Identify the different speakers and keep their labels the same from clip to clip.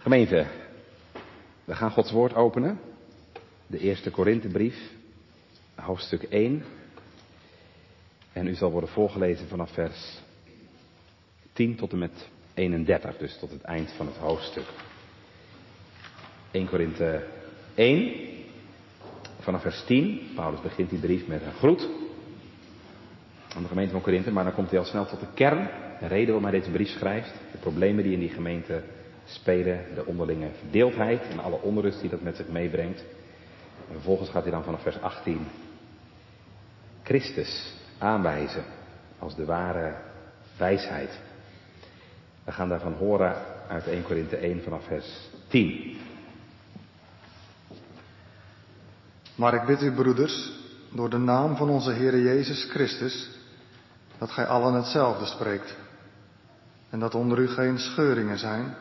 Speaker 1: Gemeente, we gaan Gods woord openen. De eerste Korinthebrief, hoofdstuk 1. En u zal worden voorgelezen vanaf vers 10 tot en met 31, dus tot het eind van het hoofdstuk. 1 Korinthe 1, vanaf vers 10. Paulus begint die brief met een groet aan de gemeente van Korinthe, maar dan komt hij al snel tot de kern, de reden waarom hij deze brief schrijft, de problemen die in die gemeente spelen, de onderlinge verdeeldheid en alle onrust die dat met zich meebrengt. En vervolgens gaat hij dan vanaf vers 18 Christus aanwijzen als de ware wijsheid. We gaan daarvan horen uit 1 Korinthe 1 vanaf vers 10.
Speaker 2: Maar ik bid u, broeders, door de naam van onze Heer Jezus Christus, dat gij allen hetzelfde spreekt. En dat onder u geen scheuringen zijn,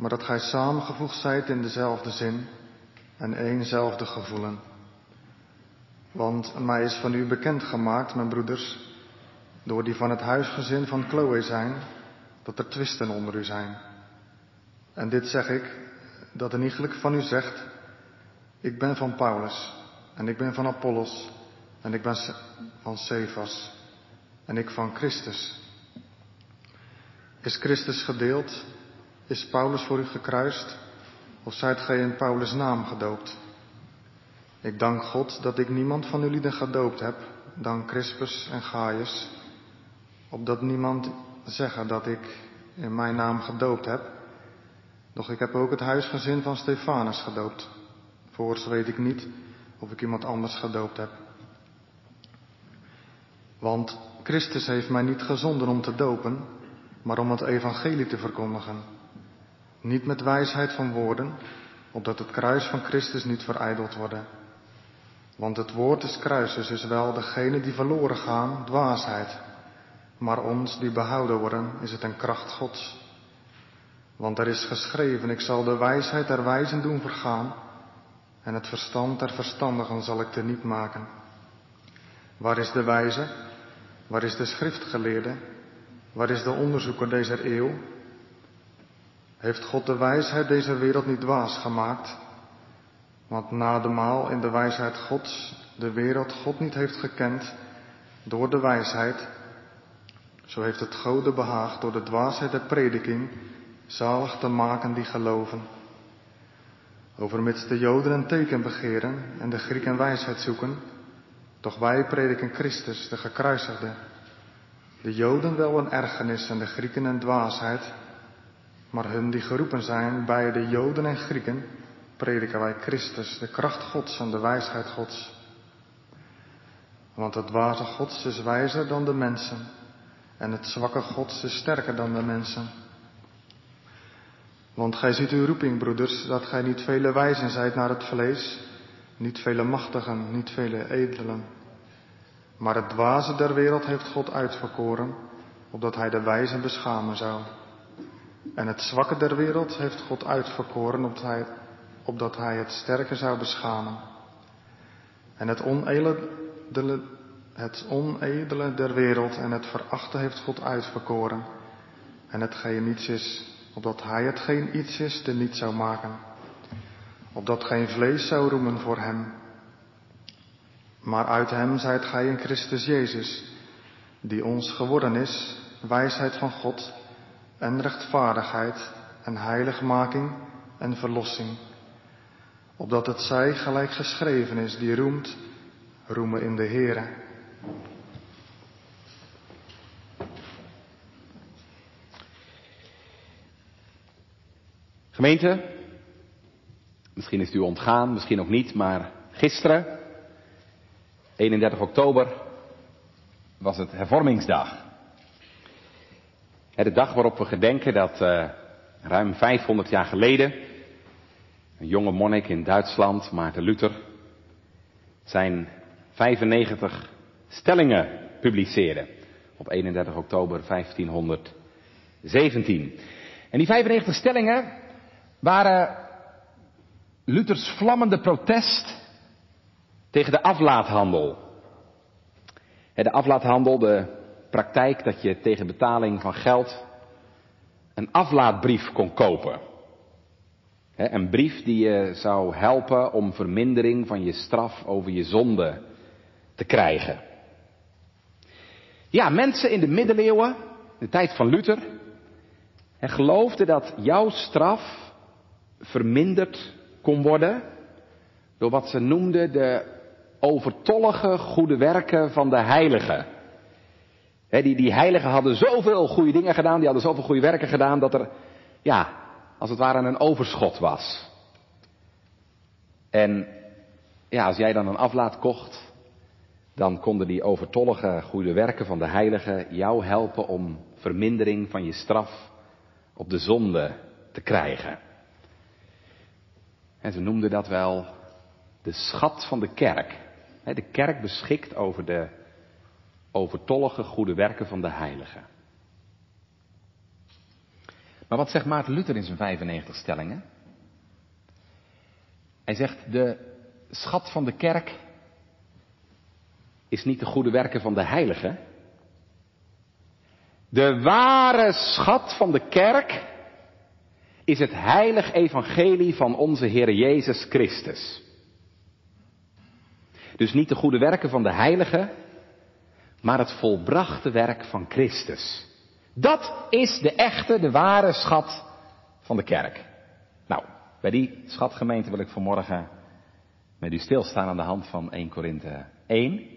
Speaker 2: maar dat gij samengevoegd zijt in dezelfde zin en éénzelfde gevoelen. Want mij is van u bekend gemaakt, mijn broeders, door die van het huisgezin van Chloe zijn, dat er twisten onder u zijn. En dit zeg ik, dat een iegelijk van u zegt, ik ben van Paulus, en ik ben van Apollos, en ik ben van Cephas, en ik van Christus. Is Christus gedeeld? Is Paulus voor u gekruist? Of zijt gij in Paulus' naam gedoopt? Ik dank God dat ik niemand van jullie gedoopt heb, dan Crispus en Gaius, opdat niemand zeggen dat ik in mijn naam gedoopt heb. Doch ik heb ook het huisgezin van Stefanus gedoopt. Voorts weet ik niet of ik iemand anders gedoopt heb. Want Christus heeft mij niet gezonden om te dopen, maar om het evangelie te verkondigen. Niet met wijsheid van woorden, opdat het kruis van Christus niet verijdeld worden. Want het woord des kruises is wel degene die verloren gaan, dwaasheid. Maar ons die behouden worden, is het een kracht Gods. Want er is geschreven, ik zal de wijsheid der wijzen doen vergaan, en het verstand der verstandigen zal ik te niet maken. Waar is de wijze? Waar is de schriftgeleerde? Waar is de onderzoeker deze eeuw? Heeft God de wijsheid deze wereld niet dwaas gemaakt? Want na de maal in de wijsheid Gods de wereld God niet heeft gekend door de wijsheid, zo heeft het Gode behaagd door de dwaasheid der prediking zalig te maken die geloven. Overmits de Joden een teken begeren en de Grieken wijsheid zoeken, doch wij prediken Christus, de gekruisigde. De Joden wel een ergernis en de Grieken een dwaasheid, maar hun die geroepen zijn, bij de Joden en Grieken, prediken wij Christus, de kracht Gods en de wijsheid Gods. Want het dwaze Gods is wijzer dan de mensen, en het zwakke Gods is sterker dan de mensen. Want gij ziet uw roeping, broeders, dat gij niet vele wijzen zijt naar het vlees, niet vele machtigen, niet vele edelen. Maar het dwaze der wereld heeft God uitverkoren, opdat hij de wijzen beschamen zou. En het zwakke der wereld heeft God uitverkoren, opdat hij, opdat hij het sterke zou beschamen. En het onedele, het der wereld en het verachte heeft God uitverkoren. En hetgeen niets is, opdat hij hetgeen iets is, te niet zou maken. Opdat geen vlees zou roemen voor hem. Maar uit hem zijt gij in Christus Jezus, die ons geworden is, wijsheid van God en rechtvaardigheid en heiligmaking en verlossing. Opdat het zij gelijk geschreven is, die roemt, roemen in de Heere.
Speaker 1: Gemeente, misschien is het u ontgaan, misschien ook niet, maar gisteren, 31 oktober, was het hervormingsdag. De dag waarop we gedenken dat uh, ruim 500 jaar geleden een jonge monnik in Duitsland, Maarten Luther, zijn 95 stellingen publiceerde op 31 oktober 1517. En die 95 stellingen waren Luthers vlammende protest tegen de aflaathandel. De aflaathandel, de praktijk dat je tegen betaling van geld een aflaatbrief kon kopen. Een brief die je zou helpen om vermindering van je straf over je zonde te krijgen. Ja, mensen in de middeleeuwen, de tijd van Luther, geloofden dat jouw straf verminderd kon worden door wat ze noemden de overtollige goede werken van de heiligen. Die, die heiligen hadden zoveel goede dingen gedaan, die hadden zoveel goede werken gedaan, dat er, ja, als het ware een overschot was. En ja, als jij dan een aflaat kocht, dan konden die overtollige goede werken van de heiligen jou helpen om vermindering van je straf op de zonde te krijgen. En ze noemden dat wel de schat van de kerk. De kerk beschikt over de overtollige goede werken van de heiligen. Maar wat zegt Maarten Luther in zijn 95 stellingen? Hij zegt, de schat van de kerk is niet de goede werken van de heiligen. De ware schat van de kerk is het heilig evangelie van onze Heer Jezus Christus. Dus niet de goede werken van de heiligen, maar het volbrachte werk van Christus. Dat is de echte, de ware schat van de kerk. Nou, bij die schatgemeente wil ik vanmorgen met u stilstaan aan de hand van 1 Korinthe 1.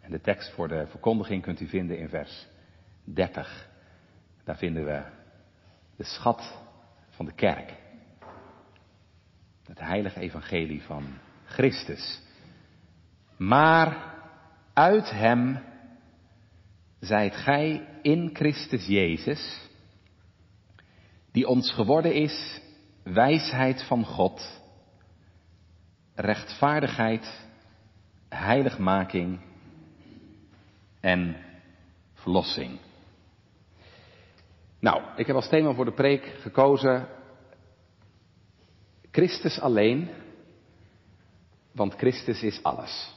Speaker 1: En de tekst voor de verkondiging kunt u vinden in vers 30. Daar vinden we de schat van de kerk. Het heilige evangelie van Christus. Maar uit hem zijt gij in Christus Jezus, die ons geworden is wijsheid van God, rechtvaardigheid, heiligmaking en verlossing. Nou, ik heb als thema voor de preek gekozen Christus alleen, want Christus is alles.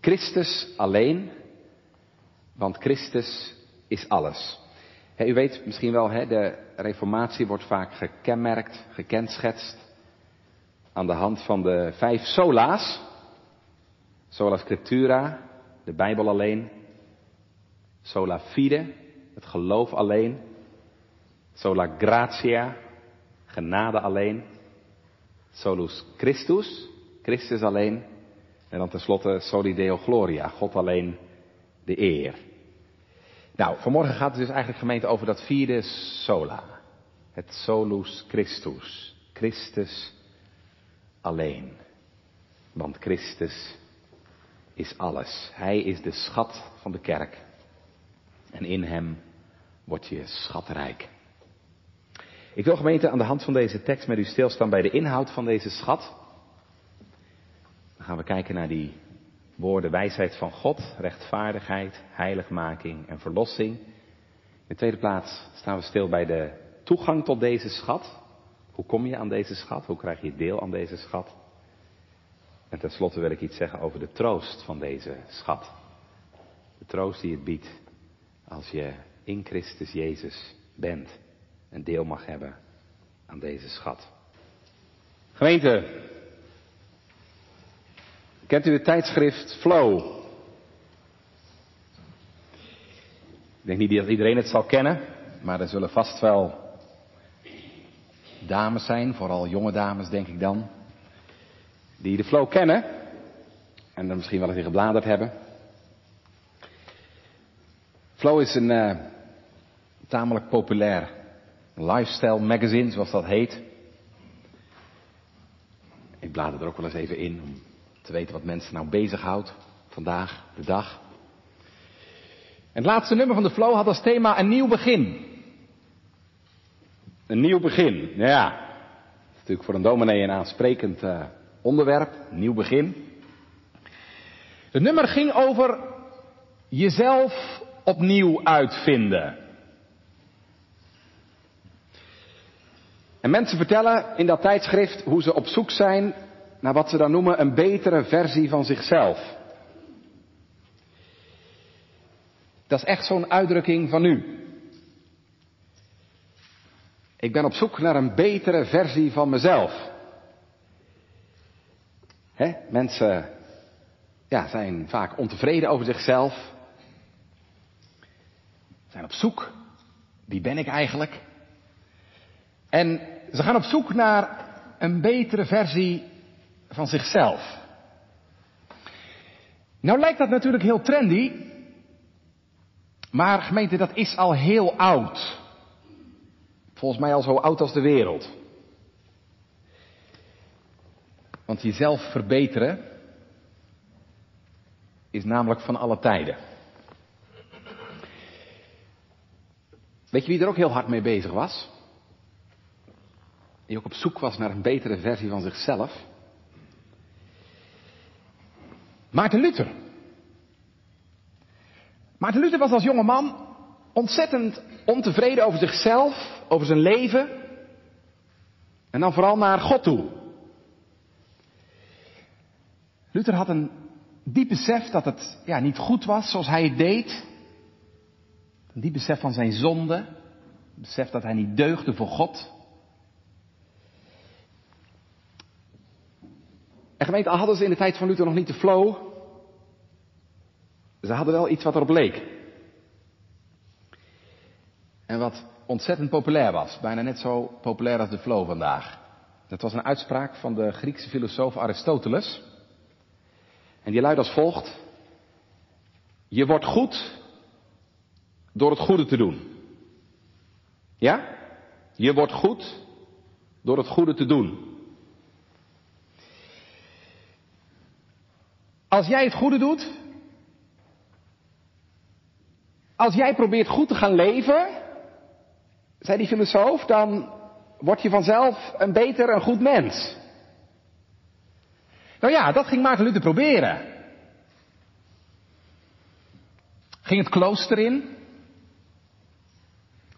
Speaker 1: Christus alleen, want Christus is alles. u weet misschien wel, de reformatie wordt vaak gekenmerkt, gekenschetst aan de hand van de vijf sola's. Sola scriptura, de Bijbel alleen. Sola fide, het geloof alleen. Sola gratia, genade alleen. Solus Christus, Christus alleen. En dan tenslotte Soli Deo Gloria, God alleen de eer. Nou, vanmorgen gaat het dus eigenlijk gemeente over dat vierde sola. Het solus Christus. Christus alleen. Want Christus is alles. Hij is de schat van de kerk. En in hem word je schatrijk. Ik wil gemeente aan de hand van deze tekst met u stilstaan bij de inhoud van deze schat. Dan gaan we kijken naar die woorden wijsheid van God, rechtvaardigheid, heiligmaking en verlossing. In de tweede plaats staan we stil bij de toegang tot deze schat. Hoe kom je aan deze schat? Hoe krijg je deel aan deze schat? En tenslotte wil ik iets zeggen over de troost van deze schat. De troost die het biedt als je in Christus Jezus bent en deel mag hebben aan deze schat. Gemeente, Kent u het tijdschrift Flow? Ik denk niet dat iedereen het zal kennen, maar er zullen vast wel dames zijn, vooral jonge dames denk ik dan, die de Flow kennen en er misschien wel eens in gebladerd hebben. Flow is een uh, tamelijk populair lifestyle magazine, zoals dat heet. Ik blader er ook wel eens even in om te weten wat mensen nou bezighoudt vandaag, de dag. En het laatste nummer van de Flow had als thema een nieuw begin. Een nieuw begin, ja. Dat is natuurlijk voor een dominee een aansprekend uh, onderwerp, nieuw begin. Het nummer ging over jezelf opnieuw uitvinden. En mensen vertellen in dat tijdschrift hoe ze op zoek zijn naar wat ze dan noemen een betere versie van zichzelf. Dat is echt zo'n uitdrukking van nu. Ik ben op zoek naar een betere versie van mezelf. Mensen ja, zijn vaak ontevreden over zichzelf. Zijn op zoek. Wie ben ik eigenlijk? En ze gaan op zoek naar een betere versie van zichzelf. Nou lijkt dat natuurlijk heel trendy. Maar gemeente, dat is al heel oud. Volgens mij al zo oud als de wereld. Want jezelf verbeteren is namelijk van alle tijden. Weet je wie er ook heel hard mee bezig was? Die ook op zoek was naar een betere versie van zichzelf? Maarten Luther. Maarten Luther was als jonge man ontzettend ontevreden over zichzelf, over zijn leven. En dan vooral naar God toe. Luther had een diep besef dat het ja, niet goed was zoals hij het deed. Een diep besef van zijn zonde. Een besef dat hij niet deugde voor God. En gemeente, hadden ze in de tijd van Luther nog niet de flow. Ze hadden wel iets wat erop leek. En wat ontzettend populair was. Bijna net zo populair als de flow vandaag. Dat was een uitspraak van de Griekse filosoof Aristoteles. En die luidt als volgt. Je wordt goed door het goede te doen. Ja? Je wordt goed door het goede te doen. Als jij het goede doet, als jij probeert goed te gaan leven, zei die filosoof, dan word je vanzelf een beter, een goed mens. Nou ja, dat ging Maarten Luther proberen. Ging het klooster in.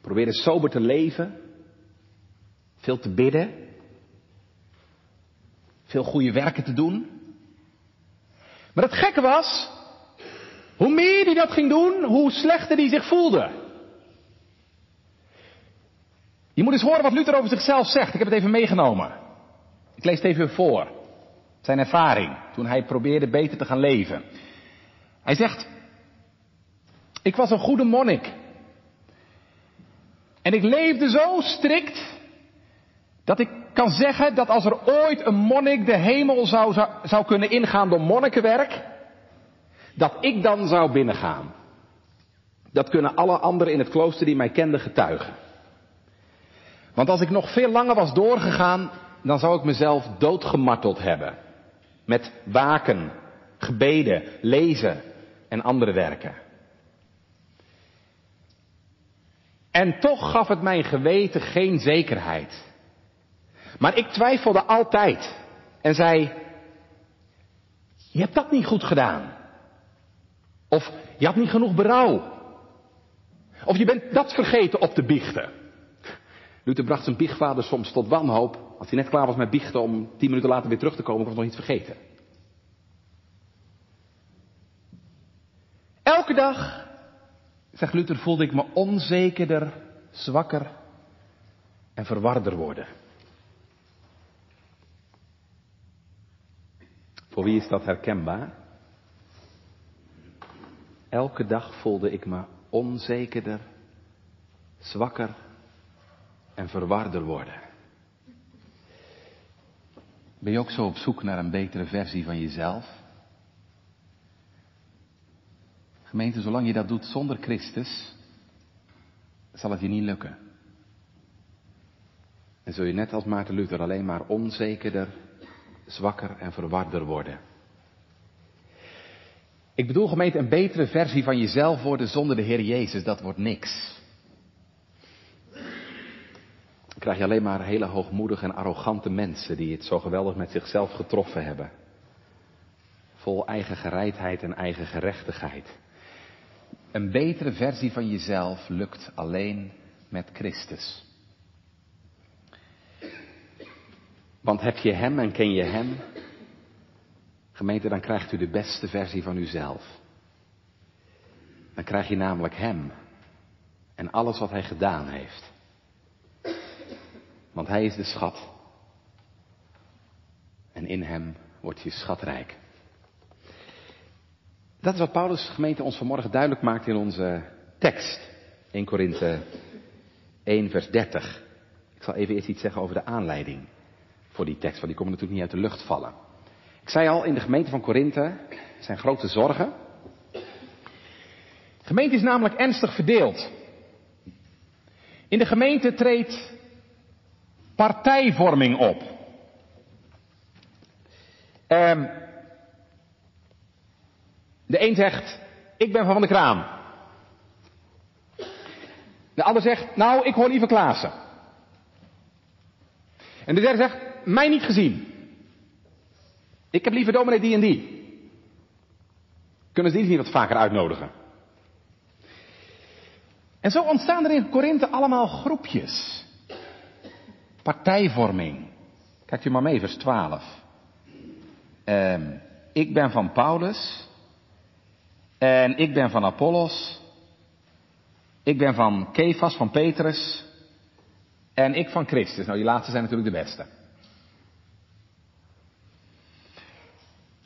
Speaker 1: Probeerde sober te leven. Veel te bidden. Veel goede werken te doen. Maar het gekke was, hoe meer hij dat ging doen, hoe slechter hij zich voelde. Je moet eens horen wat Luther over zichzelf zegt. Ik heb het even meegenomen. Ik lees het even voor. Zijn ervaring toen hij probeerde beter te gaan leven. Hij zegt, ik was een goede monnik. En ik leefde zo strikt dat ik kan zeggen dat als er ooit een monnik de hemel zou, zou, zou kunnen ingaan door monnikenwerk, dat ik dan zou binnengaan. Dat kunnen alle anderen in het klooster die mij kenden getuigen. Want als ik nog veel langer was doorgegaan, dan zou ik mezelf doodgemarteld hebben. Met waken, gebeden, lezen en andere werken. En toch gaf het mijn geweten geen zekerheid. Maar ik twijfelde altijd en zei, je hebt dat niet goed gedaan. Of je had niet genoeg berouw. Of je bent dat vergeten op te biechten. Luther bracht zijn biechtvader soms tot wanhoop. Als hij net klaar was met biechten om tien minuten later weer terug te komen, was nog iets vergeten. Elke dag, zegt Luther, voelde ik me onzekerder, zwakker en verwarder worden. Voor wie is dat herkenbaar? Elke dag voelde ik me onzekerder, zwakker en verwarder worden. Ben je ook zo op zoek naar een betere versie van jezelf? Gemeente, zolang je dat doet zonder Christus, zal het je niet lukken. En zul je net als Maarten Luther alleen maar onzekerder, zwakker en verwarder worden. Ik bedoel gemeente een betere versie van jezelf worden zonder de Heer Jezus, dat wordt niks. Dan krijg je alleen maar hele hoogmoedige en arrogante mensen die het zo geweldig met zichzelf getroffen hebben. Vol eigen gereidheid en eigen gerechtigheid. Een betere versie van jezelf lukt alleen met Christus. Want heb je Hem en ken je Hem, gemeente, dan krijgt u de beste versie van uzelf. Dan krijg je namelijk Hem en alles wat Hij gedaan heeft. Want hij is de schat. En in hem wordt je schatrijk. Dat is wat Paulus gemeente ons vanmorgen duidelijk maakt in onze tekst. 1 Korinthe 1 vers 30. Ik zal even eerst iets zeggen over de aanleiding voor die tekst, want die komen natuurlijk niet uit de lucht vallen. Ik zei al, in de gemeente van Korinthe zijn grote zorgen. De gemeente is namelijk ernstig verdeeld. In de gemeente treedt partijvorming op. Um, de een zegt, ik ben van de kraam. De ander zegt, nou, ik hoor liever Klaassen. En de derde zegt, mij niet gezien. Ik heb liever dominee die en die. Kunnen ze die niet wat vaker uitnodigen? En zo ontstaan er in Korinthe allemaal groepjes. Partijvorming. Kijkt u maar mee, vers 12. Um, ik ben van Paulus. En ik ben van Apollos. Ik ben van Kefas, van Petrus. En ik van Christus. Nou, die laatste zijn natuurlijk de beste.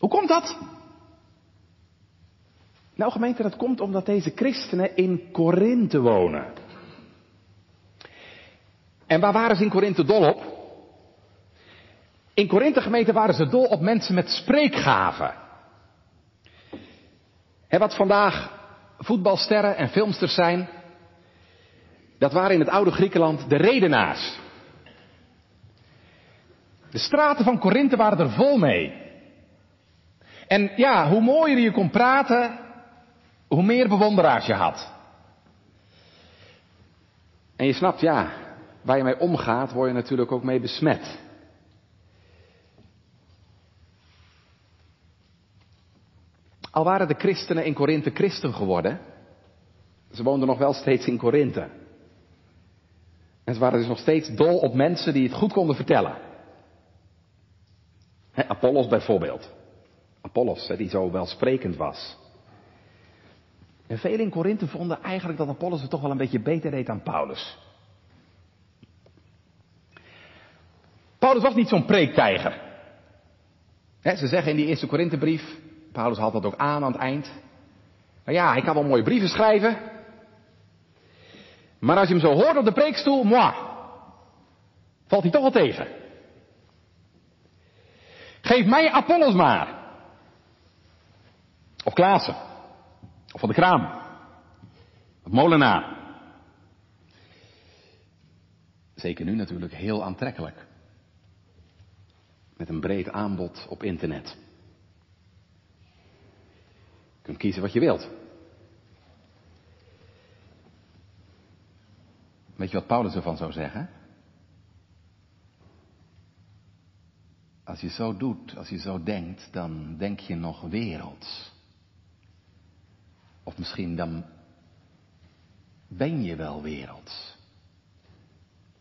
Speaker 1: Hoe komt dat? Nou gemeente, dat komt omdat deze christenen in Korinthe wonen. En waar waren ze in Korinthe dol op? In Korinthe gemeente waren ze dol op mensen met spreekgaven. He, wat vandaag voetbalsterren en filmsters zijn, dat waren in het oude Griekenland de redenaars. De straten van Korinthe waren er vol mee. En ja, hoe mooier je kon praten, hoe meer bewonderaars je had. En je snapt, ja, waar je mee omgaat, word je natuurlijk ook mee besmet. Al waren de christenen in Korinthe christen geworden, ze woonden nog wel steeds in Korinthe. En ze waren dus nog steeds dol op mensen die het goed konden vertellen. Apollos bijvoorbeeld. Apollos, die zo welsprekend was. En velen in Korinthe vonden eigenlijk dat Apollos het toch wel een beetje beter deed dan Paulus. Paulus was niet zo'n preektijger. ze zeggen in die eerste Korinthebrief, Paulus had dat ook aan aan het eind. Nou ja, hij kan wel mooie brieven schrijven. Maar als je hem zo hoort op de preekstoel, moi, valt hij toch wel tegen. Geef mij Apollos maar. Of Klaassen. Of van de kraam. Of molenaar. Zeker nu natuurlijk heel aantrekkelijk. Met een breed aanbod op internet. Je kunt kiezen wat je wilt. Weet je wat Paulus ervan zou zeggen? Als je zo doet, als je zo denkt, dan denk je nog werelds. Of misschien dan ben je wel werelds.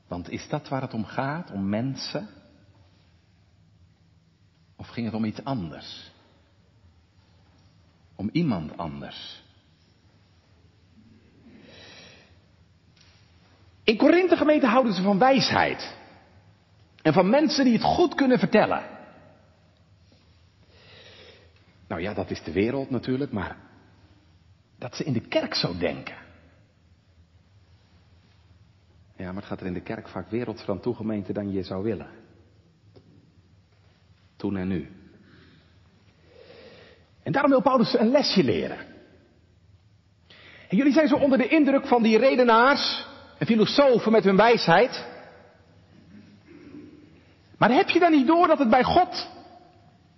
Speaker 1: Want is dat waar het om gaat, om mensen? Of ging het om iets anders? Om iemand anders? In Korinthe gemeente houden ze van wijsheid. En van mensen die het goed kunnen vertellen. Nou ja, dat is de wereld natuurlijk, maar dat ze in de kerk zo denken. Ja, maar het gaat er in de kerk vaak werelds van toe gemeente dan je zou willen. Toen en nu. En daarom wil Paulus een lesje leren. En jullie zijn zo onder de indruk van die redenaars en filosofen met hun wijsheid. Maar heb je dan niet door dat het bij God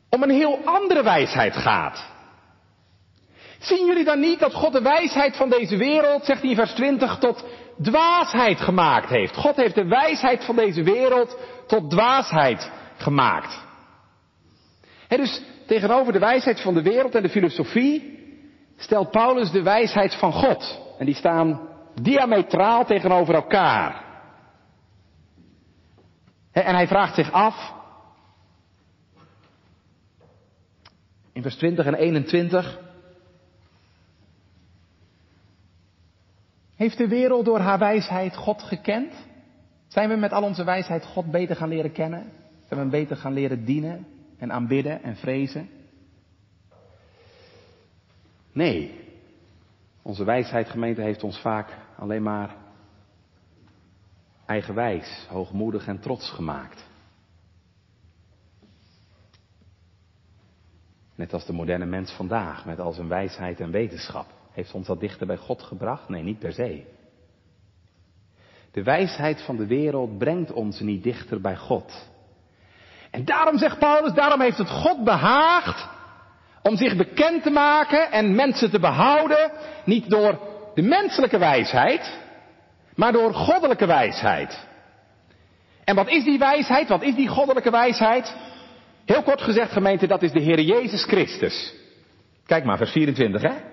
Speaker 1: om een heel andere wijsheid gaat? Zien jullie dan niet dat God de wijsheid van deze wereld, zegt hij in vers 20, tot dwaasheid gemaakt heeft? God heeft de wijsheid van deze wereld tot dwaasheid gemaakt. He, dus tegenover de wijsheid van de wereld en de filosofie stelt Paulus de wijsheid van God. En die staan diametraal tegenover elkaar. En hij vraagt zich af, in vers 20 en 21, heeft de wereld door haar wijsheid God gekend? Zijn we met al onze wijsheid God beter gaan leren kennen? Zijn we beter gaan leren dienen en aanbidden en vrezen? Nee. Onze wijsheid, gemeente, heeft ons vaak alleen maar eigenwijs, hoogmoedig en trots gemaakt. Net als de moderne mens vandaag, met al zijn wijsheid en wetenschap. Heeft ons dat dichter bij God gebracht? Nee, niet per se. De wijsheid van de wereld brengt ons niet dichter bij God. En daarom zegt Paulus, daarom heeft het God behaagd om zich bekend te maken en mensen te behouden, niet door de menselijke wijsheid, maar door goddelijke wijsheid. En wat is die wijsheid? Wat is die goddelijke wijsheid? Heel kort gezegd, gemeente, dat is de Heer Jezus Christus. Kijk maar, vers 24, hè?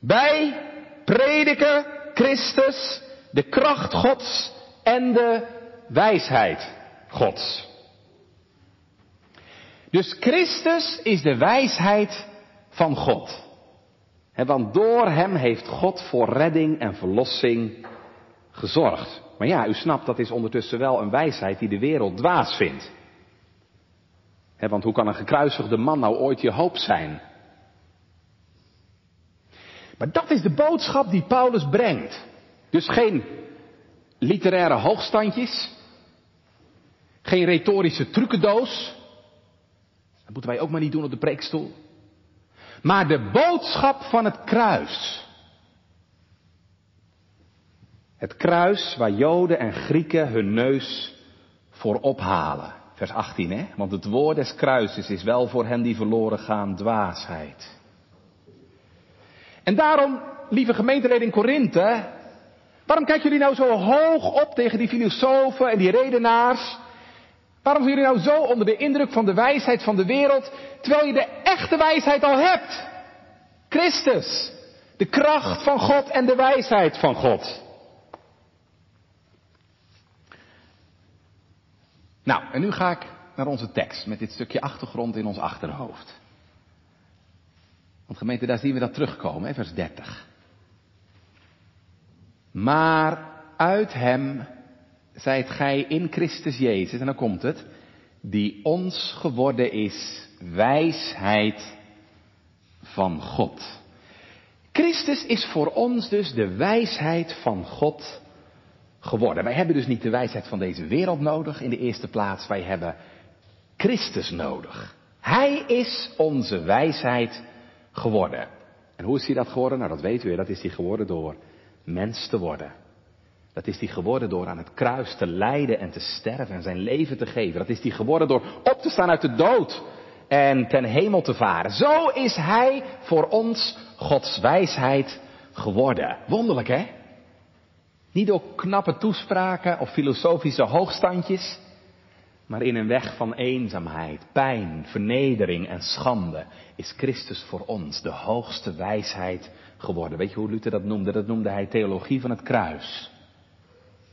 Speaker 1: Wij prediken Christus, de kracht Gods en de wijsheid Gods. Dus Christus is de wijsheid van God. want door hem heeft God voor redding en verlossing gezorgd. Maar ja, u snapt, dat is ondertussen wel een wijsheid die de wereld dwaas vindt. want hoe kan een gekruisigde man nou ooit je hoop zijn? Maar dat is de boodschap die Paulus brengt. Dus geen literaire hoogstandjes, geen retorische trucendoos. Dat moeten wij ook maar niet doen op de preekstoel. Maar de boodschap van het kruis. Het kruis waar Joden en Grieken hun neus voor ophalen. Vers 18, hè? Want het woord des kruises is wel voor hen die verloren gaan dwaasheid. En daarom, lieve gemeenteleden in Korinthe, waarom kijken jullie nou zo hoog op tegen die filosofen en die redenaars? Waarom zijn jullie nou zo onder de indruk van de wijsheid van de wereld, terwijl je de echte wijsheid al hebt? Christus, de kracht van God en de wijsheid van God. Nou, en nu ga ik naar onze tekst met dit stukje achtergrond in ons achterhoofd. Want gemeente, daar zien we dat terugkomen, hè, vers 30. Maar uit hem zijt gij in Christus Jezus, en dan komt het, die ons geworden is wijsheid van God. Christus is voor ons dus de wijsheid van God geworden. Wij hebben dus niet de wijsheid van deze wereld nodig in de eerste plaats, wij hebben Christus nodig. Hij is onze wijsheid geworden. En hoe is hij dat geworden? Nou, dat weten we. Dat is hij geworden door mens te worden. Dat is hij geworden door aan het kruis te lijden en te sterven en zijn leven te geven. Dat is hij geworden door op te staan uit de dood en ten hemel te varen. Zo is hij voor ons Gods wijsheid geworden. Wonderlijk hè? Niet door knappe toespraken of filosofische hoogstandjes, maar in een weg van eenzaamheid, pijn, vernedering en schande is Christus voor ons de hoogste wijsheid geworden. Weet je hoe Luther dat noemde? Dat noemde hij theologie van het kruis.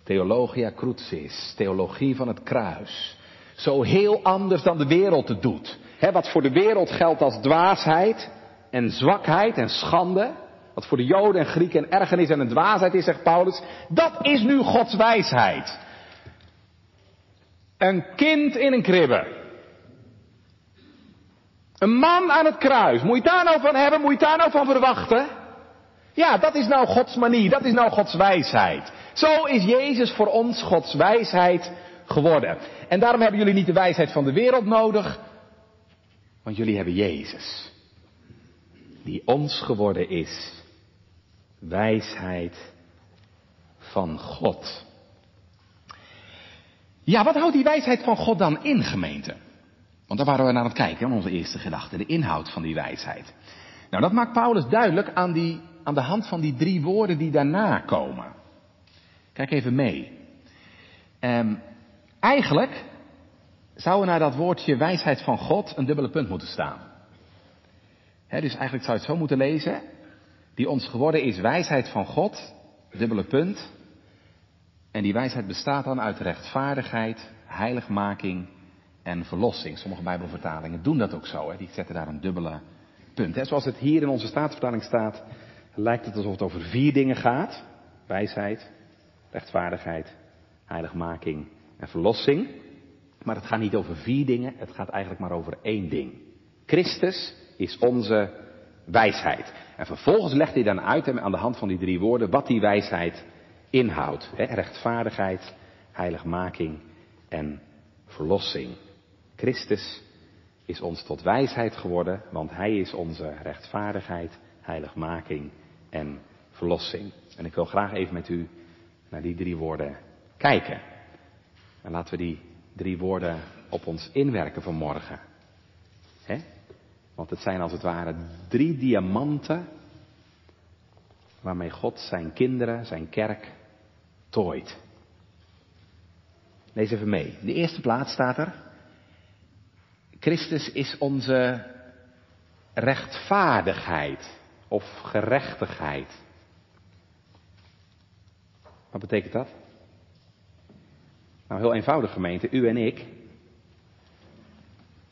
Speaker 1: Theologia crucis, theologie van het kruis. Zo heel anders dan de wereld het doet. wat voor de wereld geldt als dwaasheid en zwakheid en schande. Wat voor de Joden en Grieken en ergernis en een dwaasheid is, zegt Paulus. Dat is nu Gods wijsheid. Een kind in een kribbe. Een man aan het kruis. Moet je daar nou van hebben? Moet je daar nou van verwachten? Ja, dat is nou Gods manier. Dat is nou Gods wijsheid. Zo is Jezus voor ons Gods wijsheid geworden. En daarom hebben jullie niet de wijsheid van de wereld nodig. Want jullie hebben Jezus. Die ons geworden is. Wijsheid van God. Ja, wat houdt die wijsheid van God dan in, gemeente? Want daar waren we naar het kijken, onze eerste gedachte, de inhoud van die wijsheid. Nou, dat maakt Paulus duidelijk aan, die, aan de hand van die drie woorden die daarna komen. Kijk even mee. Um, eigenlijk zou er naar dat woordje wijsheid van God een dubbele punt moeten staan. dus eigenlijk zou je het zo moeten lezen. Die ons geworden is wijsheid van God, dubbele punt. En die wijsheid bestaat dan uit rechtvaardigheid, heiligmaking en verlossing. Sommige Bijbelvertalingen doen dat ook zo. Hè? Die zetten daar een dubbele punt. Hè? Zoals het hier in onze staatsvertaling staat, lijkt het alsof het over vier dingen gaat. Wijsheid, rechtvaardigheid, heiligmaking en verlossing. Maar het gaat niet over vier dingen, het gaat eigenlijk maar over één ding. Christus is onze wijsheid. En vervolgens legt hij dan uit aan de hand van die drie woorden wat die wijsheid inhoudt. Rechtvaardigheid, heiligmaking en verlossing. Christus is ons tot wijsheid geworden, want Hij is onze rechtvaardigheid, heiligmaking en verlossing. En ik wil graag even met u naar die drie woorden kijken. En laten we die drie woorden op ons inwerken vanmorgen. He? Want het zijn als het ware drie diamanten waarmee God zijn kinderen, zijn kerk, Lees even mee. De eerste plaats staat er. Christus is onze rechtvaardigheid of gerechtigheid. Wat betekent dat? Nou, heel eenvoudig gemeente, u en ik.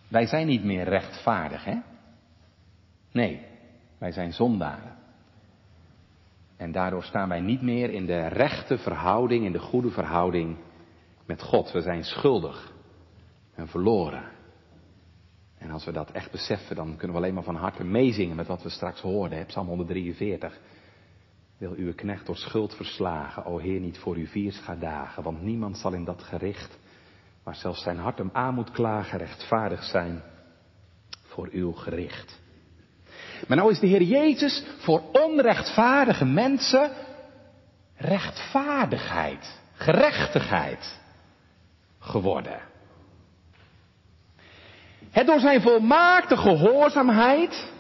Speaker 1: Wij zijn niet meer rechtvaardig, hè? Nee, wij zijn zondaren. En daardoor staan wij niet meer in de rechte verhouding, in de goede verhouding met God. We zijn schuldig en verloren. En als we dat echt beseffen, dan kunnen we alleen maar van harte meezingen met wat we straks hoorden. Psalm 143. Wil uw knecht door schuld verslagen, o Heer, niet voor uw viers ga dagen, want niemand zal in dat gericht, waar zelfs zijn hart hem aan moet klagen, rechtvaardig zijn voor uw gericht. Maar nou is de Heer Jezus voor onrechtvaardige mensen rechtvaardigheid, gerechtigheid geworden. Het door zijn volmaakte gehoorzaamheid,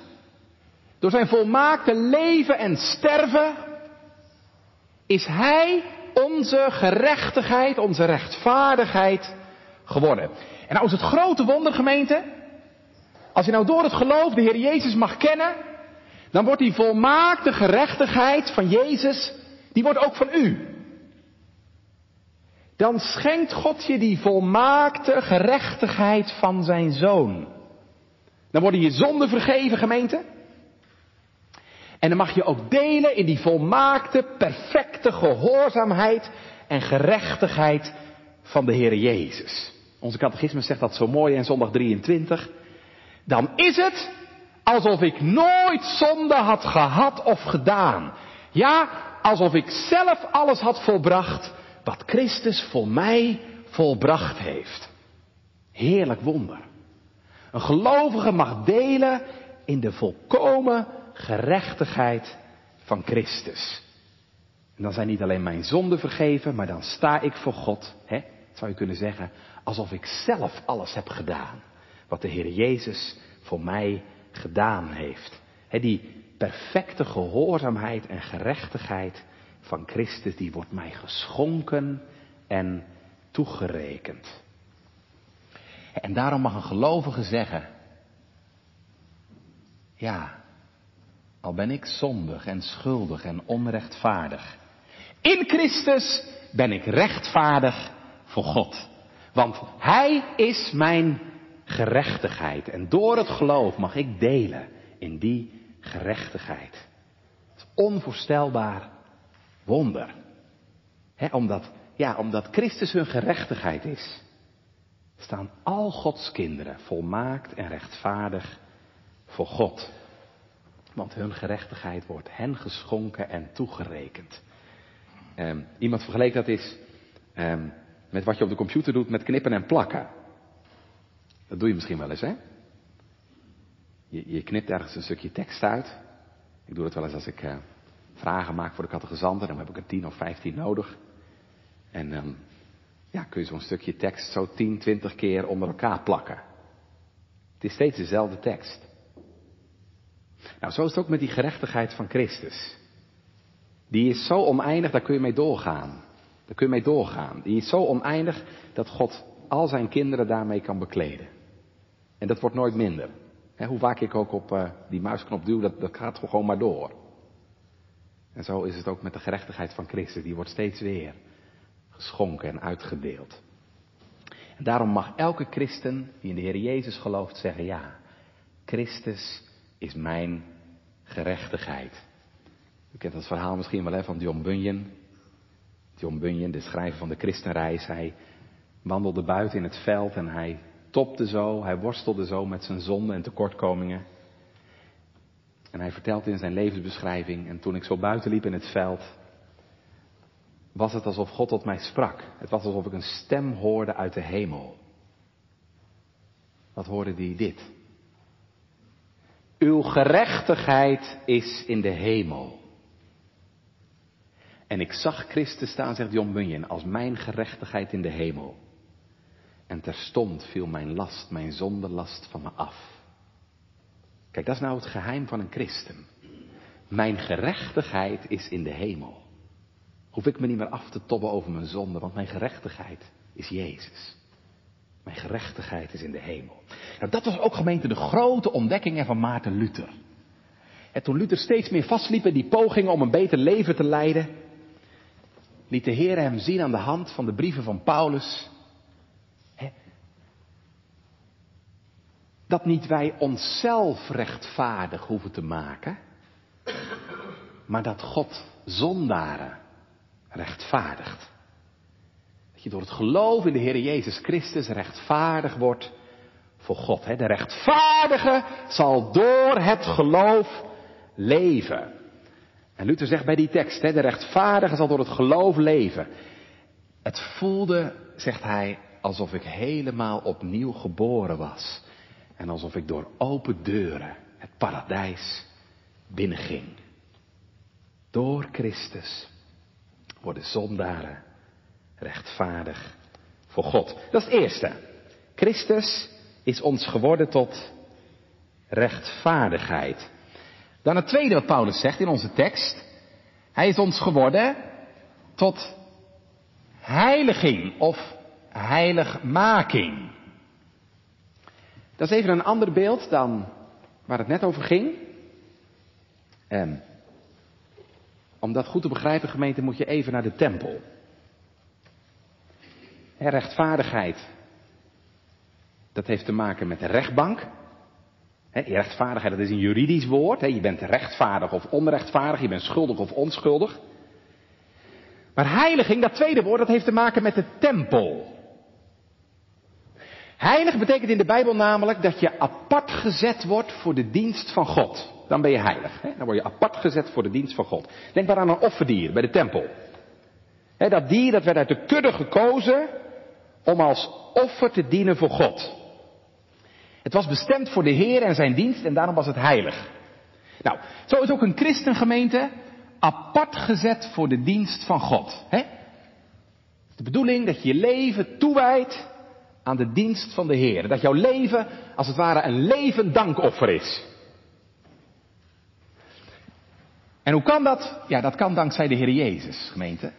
Speaker 1: door zijn volmaakte leven en sterven, is Hij onze gerechtigheid, onze rechtvaardigheid geworden. En nou is het grote wonder, gemeente, als je nou door het geloof de Heer Jezus mag kennen, dan wordt die volmaakte gerechtigheid van Jezus, die wordt ook van u. Dan schenkt God je die volmaakte gerechtigheid van zijn zoon. Dan worden je zonden vergeven, gemeente. En dan mag je ook delen in die volmaakte, perfecte gehoorzaamheid en gerechtigheid van de Heer Jezus. Onze catechisme zegt dat zo mooi in zondag 23. Dan is het alsof ik nooit zonde had gehad of gedaan. Ja, alsof ik zelf alles had volbracht wat Christus voor mij volbracht heeft. Heerlijk wonder. Een gelovige mag delen in de volkomen gerechtigheid van Christus. En dan zijn niet alleen mijn zonden vergeven, maar dan sta ik voor God, hè, zou je kunnen zeggen, alsof ik zelf alles heb gedaan. Wat de Heer Jezus voor mij gedaan heeft. Die perfecte gehoorzaamheid en gerechtigheid van Christus, die wordt mij geschonken en toegerekend. En daarom mag een gelovige zeggen, ja, al ben ik zondig en schuldig en onrechtvaardig. In Christus ben ik rechtvaardig voor God. Want Hij is mijn gerechtigheid. En door het geloof mag ik delen in die gerechtigheid. Het onvoorstelbaar wonder. omdat, ja, omdat Christus hun gerechtigheid is, staan al Gods kinderen volmaakt en rechtvaardig voor God. Want hun gerechtigheid wordt hen geschonken en toegerekend. Um, iemand vergeleek dat is um, met wat je op de computer doet met knippen en plakken. Dat doe je misschien wel eens, hè? Je, je knipt ergens een stukje tekst uit. Ik doe het wel eens als ik uh, vragen maak voor de catechizanten. Dan heb ik er tien of vijftien nodig. En dan um, ja, kun je zo'n stukje tekst zo tien, twintig keer onder elkaar plakken. Het is steeds dezelfde tekst. Nou, zo is het ook met die gerechtigheid van Christus. Die is zo oneindig, daar kun je mee doorgaan. Daar kun je mee doorgaan. Die is zo oneindig dat God al zijn kinderen daarmee kan bekleden. En dat wordt nooit minder. hoe vaak ik ook op uh, die muisknop duw, dat, dat gaat gewoon maar door. En zo is het ook met de gerechtigheid van Christus. Die wordt steeds weer geschonken en uitgedeeld. En daarom mag elke christen die in de Heer Jezus gelooft zeggen, ja, Christus is mijn gerechtigheid. U kent dat verhaal misschien wel hè, van John Bunyan. John Bunyan, de schrijver van de Christenreis, hij wandelde buiten in het veld en hij topte zo, hij worstelde zo met zijn zonden en tekortkomingen. En hij vertelt in zijn levensbeschrijving, en toen ik zo buiten liep in het veld, was het alsof God tot mij sprak. Het was alsof ik een stem hoorde uit de hemel. Wat hoorde die dit? Uw gerechtigheid is in de hemel. En ik zag Christus staan, zegt John Bunyan, als mijn gerechtigheid in de hemel. En terstond viel mijn last, mijn zondelast van me af. Kijk, dat is nou het geheim van een christen. Mijn gerechtigheid is in de hemel. Hoef ik me niet meer af te tobben over mijn zonde, want mijn gerechtigheid is Jezus. Mijn gerechtigheid is in de hemel. Nou, dat was ook gemeente de grote ontdekkingen van Maarten Luther. En toen Luther steeds meer vastliep in die pogingen om een beter leven te leiden, liet de Heer hem zien aan de hand van de brieven van Paulus. Dat niet wij onszelf rechtvaardig hoeven te maken, maar dat God zondaren rechtvaardigt. Dat je door het geloof in de Heer Jezus Christus rechtvaardig wordt voor God. De rechtvaardige zal door het geloof leven. En Luther zegt bij die tekst, de rechtvaardige zal door het geloof leven. Het voelde, zegt hij, alsof ik helemaal opnieuw geboren was. En alsof ik door open deuren het paradijs binnenging. Door Christus worden zondaren rechtvaardig voor God. Dat is het eerste. Christus is ons geworden tot rechtvaardigheid. Dan het tweede wat Paulus zegt in onze tekst. Hij is ons geworden tot heiliging of heiligmaking. Dat is even een ander beeld dan waar het net over ging. En om dat goed te begrijpen, gemeente, moet je even naar de tempel. rechtvaardigheid. Dat heeft te maken met de rechtbank. He, rechtvaardigheid, dat is een juridisch woord. je bent rechtvaardig of onrechtvaardig, je bent schuldig of onschuldig. Maar heiliging, dat tweede woord, dat heeft te maken met de tempel. Heilig betekent in de Bijbel namelijk dat je apart gezet wordt voor de dienst van God. Dan ben je heilig. Hè? Dan word je apart gezet voor de dienst van God. Denk maar aan een offerdier bij de tempel. Hè, dat dier dat werd uit de kudde gekozen om als offer te dienen voor God. Het was bestemd voor de Heer en zijn dienst en daarom was het heilig. Nou, zo is ook een christengemeente apart gezet voor de dienst van God. Hè? De bedoeling dat je je leven toewijdt aan de dienst van de Heer. Dat jouw leven als het ware een levend dankoffer is. En hoe kan dat? Ja, dat kan dankzij de Heer Jezus, gemeente.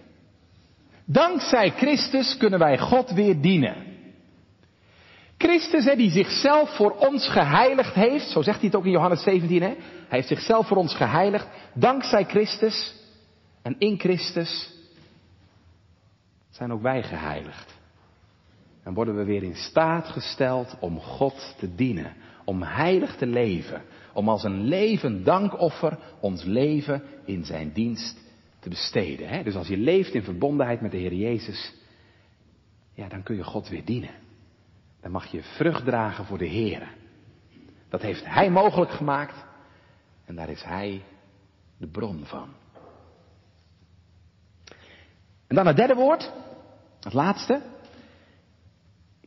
Speaker 1: Dankzij Christus kunnen wij God weer dienen. Christus, hè, die zichzelf voor ons geheiligd heeft, zo zegt hij het ook in Johannes 17, hè? hij heeft zichzelf voor ons geheiligd, dankzij Christus en in Christus zijn ook wij geheiligd. En worden we weer in staat gesteld om God te dienen, om heilig te leven, om als een levend dankoffer ons leven in zijn dienst te besteden. Hè? Dus als je leeft in verbondenheid met de Heer Jezus, ja, dan kun je God weer dienen. Dan mag je vrucht dragen voor de Heer. Dat heeft Hij mogelijk gemaakt en daar is Hij de bron van. En dan het derde woord, het laatste.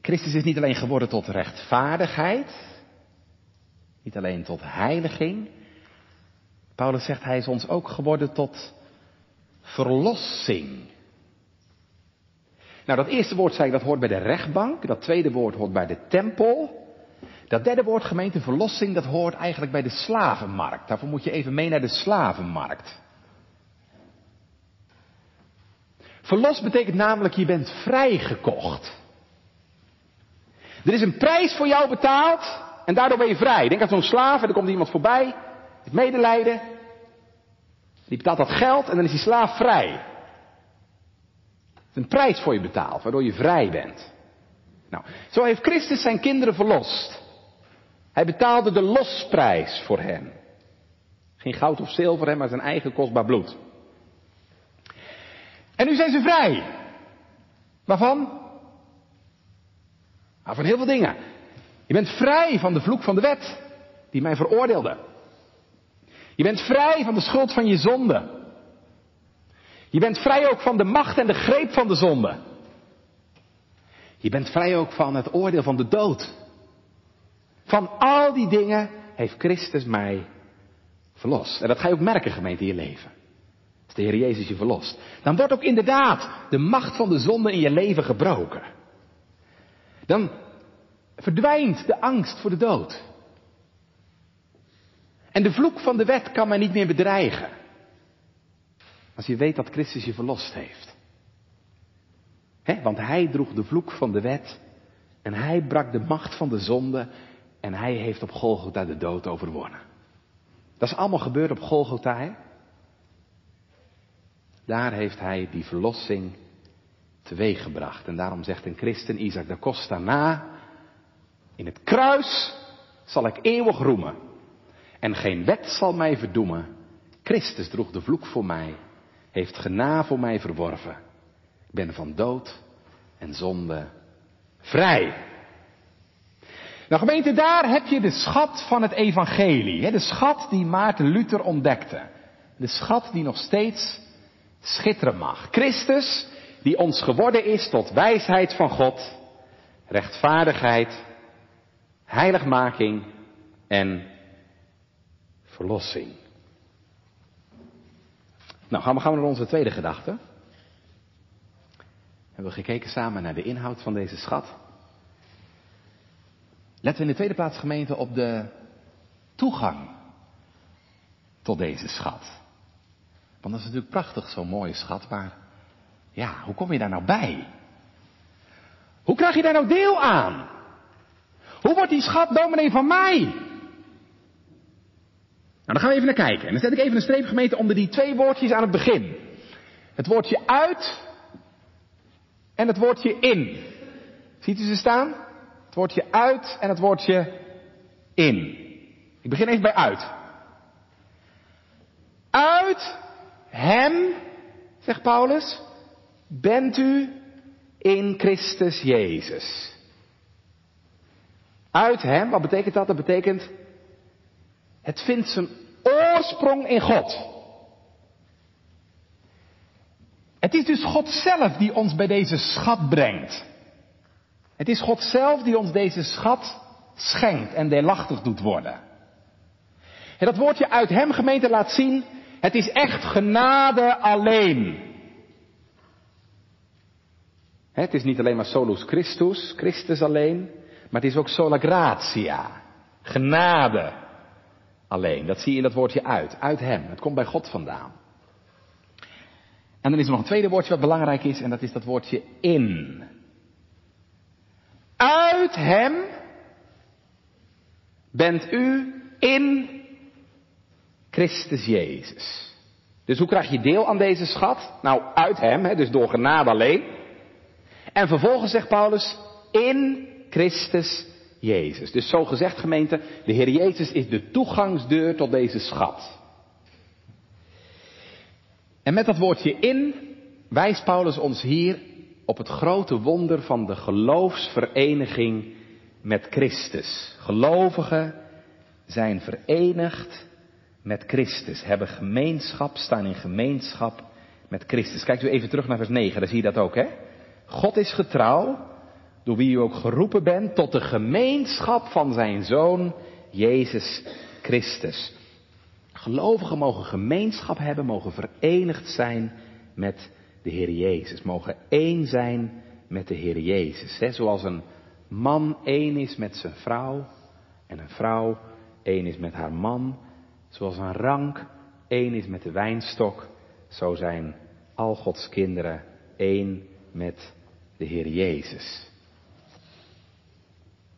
Speaker 1: Christus is niet alleen geworden tot rechtvaardigheid, niet alleen tot heiliging. Paulus zegt hij is ons ook geworden tot verlossing. Nou, dat eerste woord zei ik, dat hoort bij de rechtbank. Dat tweede woord hoort bij de tempel. Dat derde woord, gemeente verlossing, dat hoort eigenlijk bij de slavenmarkt. Daarvoor moet je even mee naar de slavenmarkt. Verlos betekent namelijk, je bent vrijgekocht. Er is een prijs voor jou betaald en daardoor ben je vrij. Denk aan zo'n slaaf en er komt iemand voorbij, het medelijden. Die betaalt dat geld en dan is die slaaf vrij. Het is een prijs voor je betaald, waardoor je vrij bent. Nou, zo heeft Christus zijn kinderen verlost. Hij betaalde de losprijs voor hen. Geen goud of zilver, maar zijn eigen kostbaar bloed. En nu zijn ze vrij. Waarvan? Nou, van heel veel dingen. Je bent vrij van de vloek van de wet, die mij veroordeelde. Je bent vrij van de schuld van je zonde. Je bent vrij ook van de macht en de greep van de zonde. Je bent vrij ook van het oordeel van de dood. Van al die dingen heeft Christus mij verlost. En dat ga je ook merken, gemeente, in je leven. Als de Heer Jezus je verlost. Dan wordt ook inderdaad de macht van de zonde in je leven gebroken. Dan verdwijnt de angst voor de dood. En de vloek van de wet kan mij niet meer bedreigen. Als je weet dat Christus je verlost heeft. want hij droeg de vloek van de wet. En hij brak de macht van de zonde. En hij heeft op Golgotha de dood overwonnen. Dat is allemaal gebeurd op Golgotha. Hè? Daar heeft hij die verlossing teweeggebracht. En daarom zegt een christen, Isaac da Costa, na, in het kruis zal ik eeuwig roemen. En geen wet zal mij verdoemen. Christus droeg de vloek voor mij, heeft gena voor mij verworven. Ik ben van dood en zonde vrij. Nou gemeente, daar heb je de schat van het evangelie. De schat die Maarten Luther ontdekte. De schat die nog steeds schitteren mag. Christus, die ons geworden is tot wijsheid van God, rechtvaardigheid, heiligmaking en verlossing. Nou, gaan we, gaan we naar onze tweede gedachte. We gekeken samen naar de inhoud van deze schat. Letten we in de tweede plaats gemeente op de toegang tot deze schat. Want dat is natuurlijk prachtig, zo'n mooie schat, maar ja, hoe kom je daar nou bij? Hoe krijg je daar nou deel aan? Hoe wordt die schat dominee van mij? Nou, dan gaan we even naar kijken. En dan zet ik even een streep gemeente onder die twee woordjes aan het begin. Het woordje uit en het woordje in. Ziet u ze staan? Het woordje uit en het woordje in. Ik begin even bij uit. Uit hem, zegt Paulus, bent u in Christus Jezus. Uit hem, wat betekent dat? Dat betekent, het vindt zijn oorsprong in God. Het is dus God zelf die ons bij deze schat brengt. Het is God zelf die ons deze schat schenkt en deelachtig doet worden. En dat woordje uit hem gemeente laat zien, het is echt genade alleen. Het is niet alleen maar solus Christus, Christus alleen, maar het is ook sola gratia, genade alleen. Dat zie je in dat woordje uit, uit hem. Het komt bij God vandaan. En dan is er nog een tweede woordje wat belangrijk is en dat is dat woordje in. Uit hem bent u in Christus Jezus. Dus hoe krijg je deel aan deze schat? Nou, uit hem, hè, dus door genade alleen. En vervolgens zegt Paulus, in Christus Jezus. Dus zo gezegd gemeente, de Heer Jezus is de toegangsdeur tot deze schat. En met dat woordje in wijst Paulus ons hier op het grote wonder van de geloofsvereniging met Christus. Gelovigen zijn verenigd met Christus, hebben gemeenschap, staan in gemeenschap met Christus. Kijkt u even terug naar vers 9, daar zie je dat ook, hè? God is getrouw, door wie u ook geroepen bent tot de gemeenschap van zijn Zoon, Jezus Christus. Gelovigen mogen gemeenschap hebben, mogen verenigd zijn met de Heer Jezus. Mogen één zijn met de Heer Jezus. Zoals een man één is met zijn vrouw en een vrouw één is met haar man. Zoals een rank één is met de wijnstok, zo zijn al Gods kinderen één met de Heer Jezus.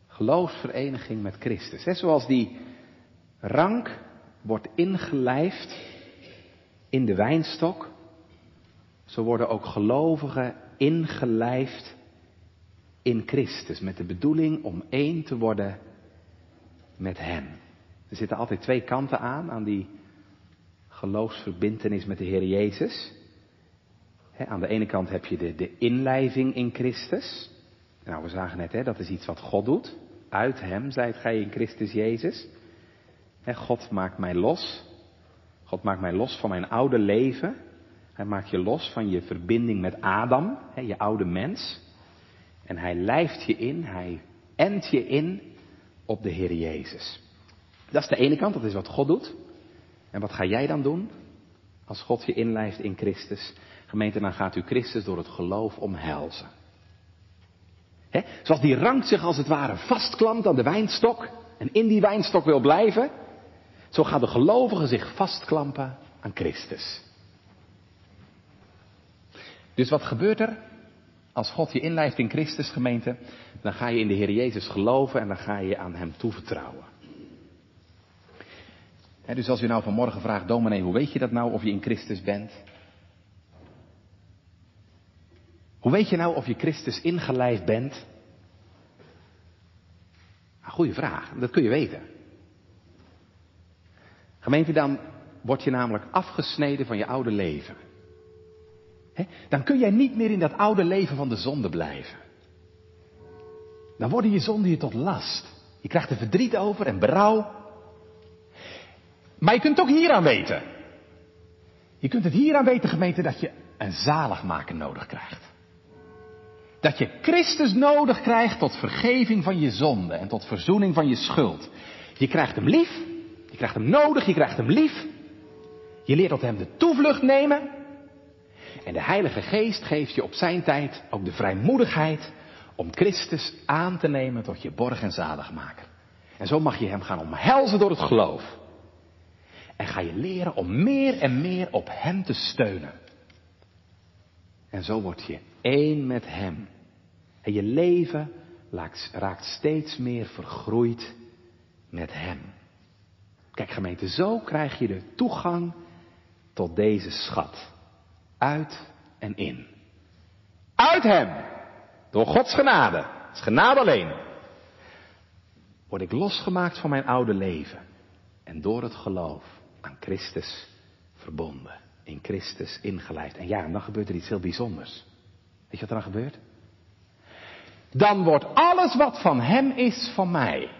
Speaker 1: Geloofsvereniging met Christus. Hè? Zoals die rank wordt ingelijfd in de wijnstok, zo worden ook gelovigen ingelijfd in Christus. Met de bedoeling om één te worden met Hem. Er zitten altijd twee kanten aan, aan die geloofsverbintenis met de Heer Jezus. Aan de ene kant heb je de, de inlijving in Christus. Nou, we zagen net, dat is iets wat God doet. Uit Hem zijt gij in Christus Jezus. God maakt mij los. God maakt mij los van mijn oude leven. Hij maakt je los van je verbinding met Adam, je oude mens. En hij lijft je in, hij ent je in op de Heer Jezus. Dat is de ene kant, dat is wat God doet. En wat ga jij dan doen? Als God je inlijft in Christus. Gemeente, dan gaat u Christus door het geloof omhelzen. He? Zoals die rank zich als het ware vastklampt aan de wijnstok en in die wijnstok wil blijven, zo gaat de gelovige zich vastklampen aan Christus. Dus wat gebeurt er als God je inlijft in Christus, gemeente? Dan ga je in de Heer Jezus geloven en dan ga je aan Hem toevertrouwen. dus als u nou vanmorgen vraagt, dominee, hoe weet je dat nou of je in Christus bent? Hoe weet je nou of je Christus ingelijfd bent? Een goede vraag, dat kun je weten. Gemeente, dan word je namelijk afgesneden van je oude leven. dan kun jij niet meer in dat oude leven van de zonde blijven. Dan worden je zonden je tot last. Je krijgt er verdriet over en berouw. Maar je kunt ook hieraan weten. Je kunt het hieraan weten, gemeente, dat je een zaligmaker nodig krijgt. Dat je Christus nodig krijgt tot vergeving van je zonde en tot verzoening van je schuld. Je krijgt hem lief, je krijgt hem nodig, je krijgt hem lief. Je leert tot hem de toevlucht nemen. En de Heilige Geest geeft je op zijn tijd ook de vrijmoedigheid om Christus aan te nemen tot je borg en zaligmaker. En zo mag je hem gaan omhelzen door het geloof. En ga je leren om meer en meer op hem te steunen. En zo word je één met Hem. En je leven raakt steeds meer vergroeid met Hem. Kijk gemeente, zo krijg je de toegang tot deze schat. Uit en in. Uit Hem. Door Gods genade. Het is genade alleen. Word ik losgemaakt van mijn oude leven. En door het geloof aan Christus verbonden in Christus ingeleid. En ja, en dan gebeurt er iets heel bijzonders. Weet je wat er dan gebeurt? Dan wordt alles wat van Hem is van mij.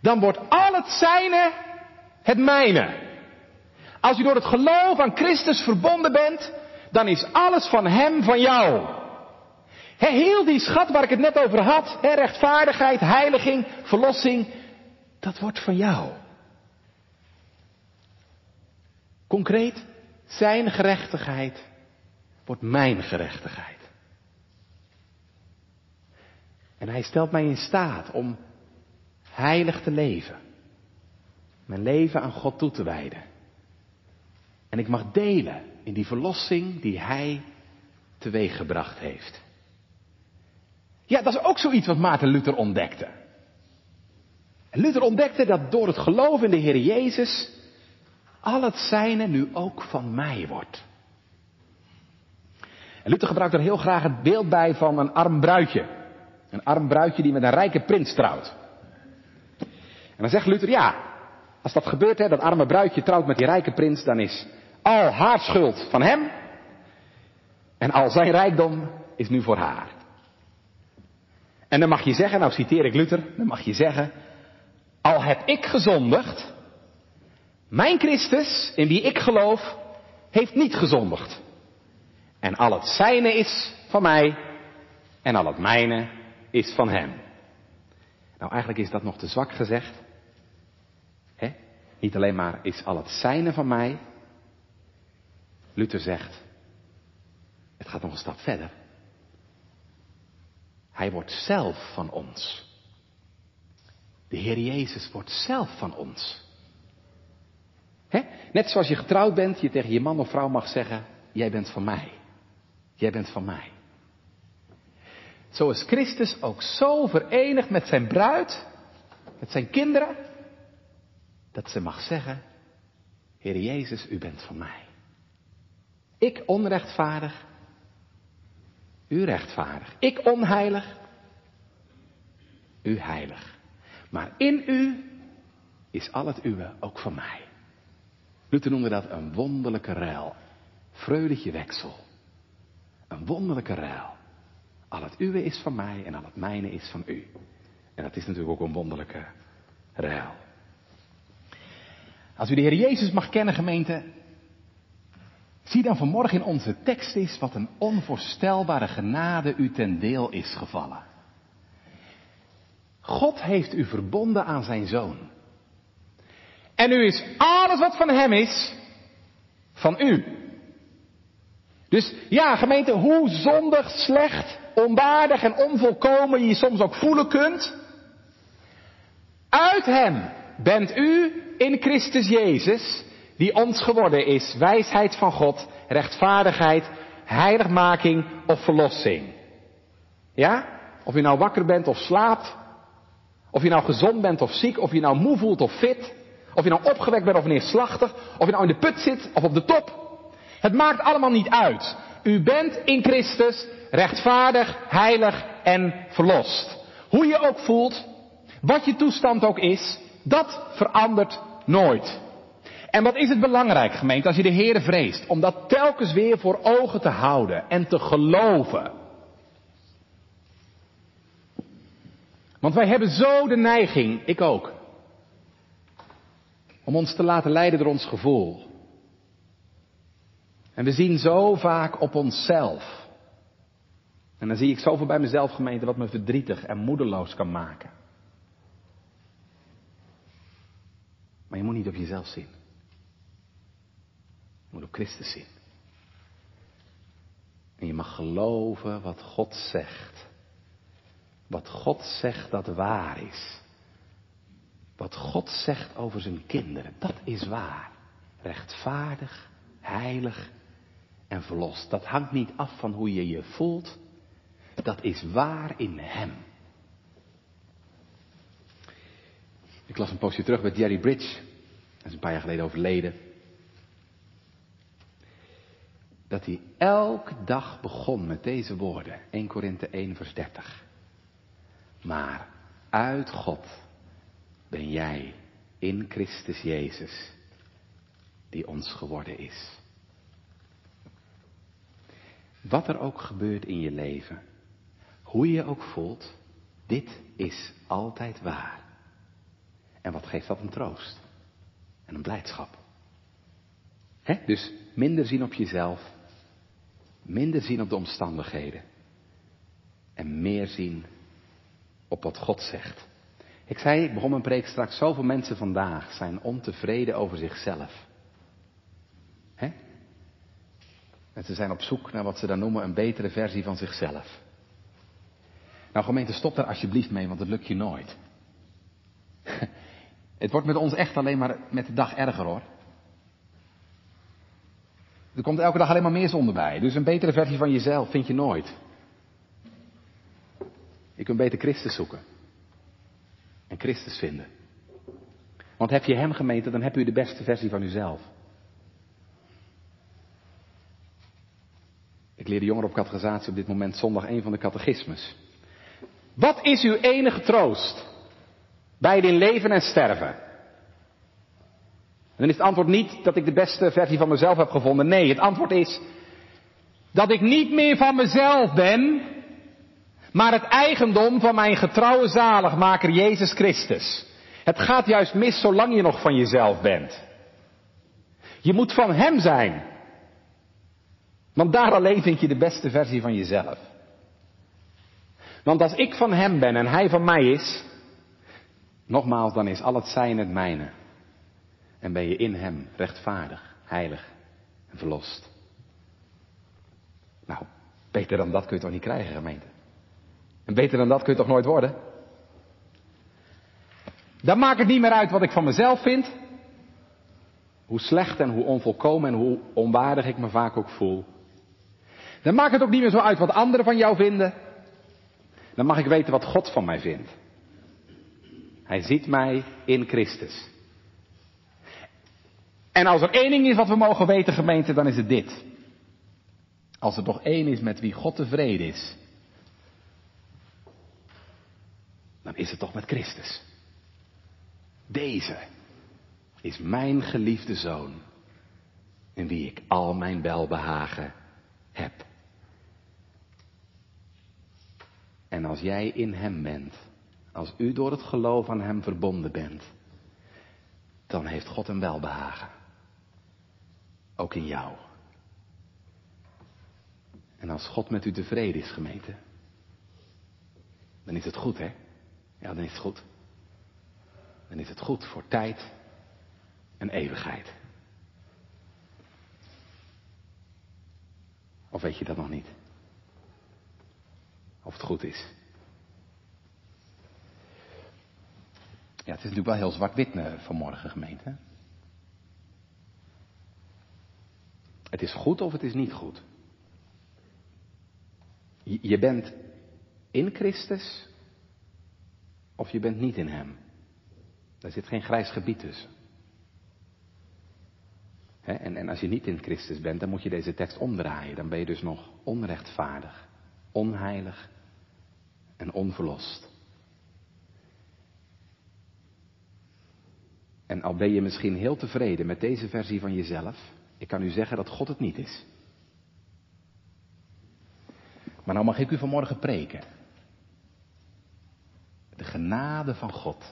Speaker 1: Dan wordt al het zijne het mijne. Als u door het geloof aan Christus verbonden bent, dan is alles van Hem van jou. heel die schat waar ik het net over had, rechtvaardigheid, heiliging, verlossing, dat wordt van jou. Concreet, zijn gerechtigheid wordt mijn gerechtigheid. En hij stelt mij in staat om heilig te leven. Mijn leven aan God toe te wijden. En ik mag delen in die verlossing die hij teweeggebracht heeft. Ja, dat is ook zoiets wat Maarten Luther ontdekte. Luther ontdekte dat door het geloof in de Heer Jezus al het zijne nu ook van mij wordt. En Luther gebruikt er heel graag het beeld bij van een arm bruidje. Een arm bruidje die met een rijke prins trouwt. En dan zegt Luther, ja, als dat gebeurt, hè, dat arme bruidje trouwt met die rijke prins, dan is al haar schuld van hem. En al zijn rijkdom is nu voor haar. En dan mag je zeggen, nou citeer ik Luther, dan mag je zeggen, al heb ik gezondigd, mijn Christus, in wie ik geloof, heeft niet gezondigd. En al het zijne is van mij en al het mijne is van hem. Nou, eigenlijk is dat nog te zwak gezegd. He? Niet alleen maar is al het zijne van mij. Luther zegt, het gaat nog een stap verder. Hij wordt zelf van ons. De Heer Jezus wordt zelf van ons. Net zoals je getrouwd bent, je tegen je man of vrouw mag zeggen, jij bent van mij. Jij bent van mij. Zo is Christus ook zo verenigd met zijn bruid, met zijn kinderen, dat ze mag zeggen, Heer Jezus, u bent van mij. Ik onrechtvaardig, u rechtvaardig. Ik onheilig, u heilig. Maar in u is al het uwe ook van mij. Luther noemde dat een wonderlijke ruil. Vreugdetje weksel. Een wonderlijke ruil. Al het uwe is van mij en al het mijne is van u. En dat is natuurlijk ook een wonderlijke ruil. Als u de Heer Jezus mag kennen, gemeente, zie dan vanmorgen in onze tekst is wat een onvoorstelbare genade u ten deel is gevallen. God heeft u verbonden aan zijn zoon. En nu is alles wat van hem is, van u. Dus ja, gemeente, hoe zondig, slecht, onwaardig en onvolkomen je je soms ook voelen kunt. Uit hem bent u in Christus Jezus, die ons geworden is, wijsheid van God, rechtvaardigheid, heiligmaking of verlossing. Ja? Of je nou wakker bent of slaapt, of je nou gezond bent of ziek, of je nou moe voelt of fit, of je nou opgewekt bent of neerslachtig, of je nou in de put zit of op de top. Het maakt allemaal niet uit. U bent in Christus rechtvaardig, heilig en verlost. Hoe je ook voelt, wat je toestand ook is, dat verandert nooit. En wat is het belangrijk, gemeente, als je de Heer vreest, om dat telkens weer voor ogen te houden en te geloven. Want wij hebben zo de neiging, ik ook, om ons te laten leiden door ons gevoel. En we zien zo vaak op onszelf. En dan zie ik zoveel bij mezelf, gemeente, wat me verdrietig en moedeloos kan maken. Maar je moet niet op jezelf zien. Je moet op Christus zien. En je mag geloven wat God zegt. Wat God zegt dat waar is. Wat God zegt over zijn kinderen, dat is waar. Rechtvaardig, heilig en verlost. Dat hangt niet af van hoe je je voelt. Dat is waar in Hem. Ik las een poosje terug bij Jerry Bridge. Dat is een paar jaar geleden overleden. Dat hij elke dag begon met deze woorden. 1 Korinthe 1 vers 30. Maar uit God ben jij in Christus Jezus, die ons geworden is. Wat er ook gebeurt in je leven, hoe je je ook voelt, dit is altijd waar. En wat geeft dat een troost en een blijdschap? Dus minder zien op jezelf, minder zien op de omstandigheden en meer zien op wat God zegt. Ik zei, ik begon mijn preek straks, zoveel mensen vandaag zijn ontevreden over zichzelf. Hè? En ze zijn op zoek naar wat ze dan noemen een betere versie van zichzelf. Nou gemeente, stop daar alsjeblieft mee, want dat lukt je nooit. Het wordt met ons echt alleen maar met de dag erger hoor. Er komt elke dag alleen maar meer zonde bij. Dus een betere versie van jezelf vind je nooit. Je kunt beter Christus zoeken. En Christus vinden. Want heb je Hem gemeten, dan heb u de beste versie van uzelf. Ik leer de jongeren op catechisatie op dit moment zondag een van de catechismes. Wat is uw enige troost? Bij in leven en sterven. En dan is het antwoord niet dat ik de beste versie van mezelf heb gevonden. Nee, het antwoord is dat ik niet meer van mezelf ben, maar het eigendom van mijn getrouwe zaligmaker Jezus Christus. Het gaat juist mis zolang je nog van jezelf bent. Je moet van Hem zijn. Want daar alleen vind je de beste versie van jezelf. Want als ik van Hem ben en Hij van mij is, nogmaals, dan is al het zijn het mijne. En ben je in Hem rechtvaardig, heilig en verlost. Nou, beter dan dat kun je toch niet krijgen, gemeente? En beter dan dat kun je toch nooit worden? Dan maakt het niet meer uit wat ik van mezelf vind. Hoe slecht en hoe onvolkomen en hoe onwaardig ik me vaak ook voel. Dan maakt het ook niet meer zo uit wat anderen van jou vinden. Dan mag ik weten wat God van mij vindt. Hij ziet mij in Christus. En als er één ding is wat we mogen weten, gemeente, dan is het dit. Als er toch één is met wie God tevreden is, dan is het toch met Christus. Deze is mijn geliefde zoon, in wie ik al mijn welbehagen heb. En als jij in Hem bent, als u door het geloof aan Hem verbonden bent, dan heeft God een welbehagen. Ook in jou. En als God met u tevreden is, gemeente, dan is het goed, hè? Ja, dan is het goed. Dan is het goed voor tijd en eeuwigheid. Of weet je dat nog niet? Of het goed is? Ja, het is natuurlijk wel heel zwart-wit eh, vanmorgen, gemeente. Het is goed of het is niet goed. Je bent in Christus of je bent niet in Hem. Daar zit geen grijs gebied tussen. en, en als je niet in Christus bent, dan moet je deze tekst omdraaien. Dan ben je dus nog onrechtvaardig, onheilig en onverlost. En al ben je misschien heel tevreden met deze versie van jezelf, ik kan u zeggen dat God het niet is. Maar nou mag ik u vanmorgen preken. De genade van God.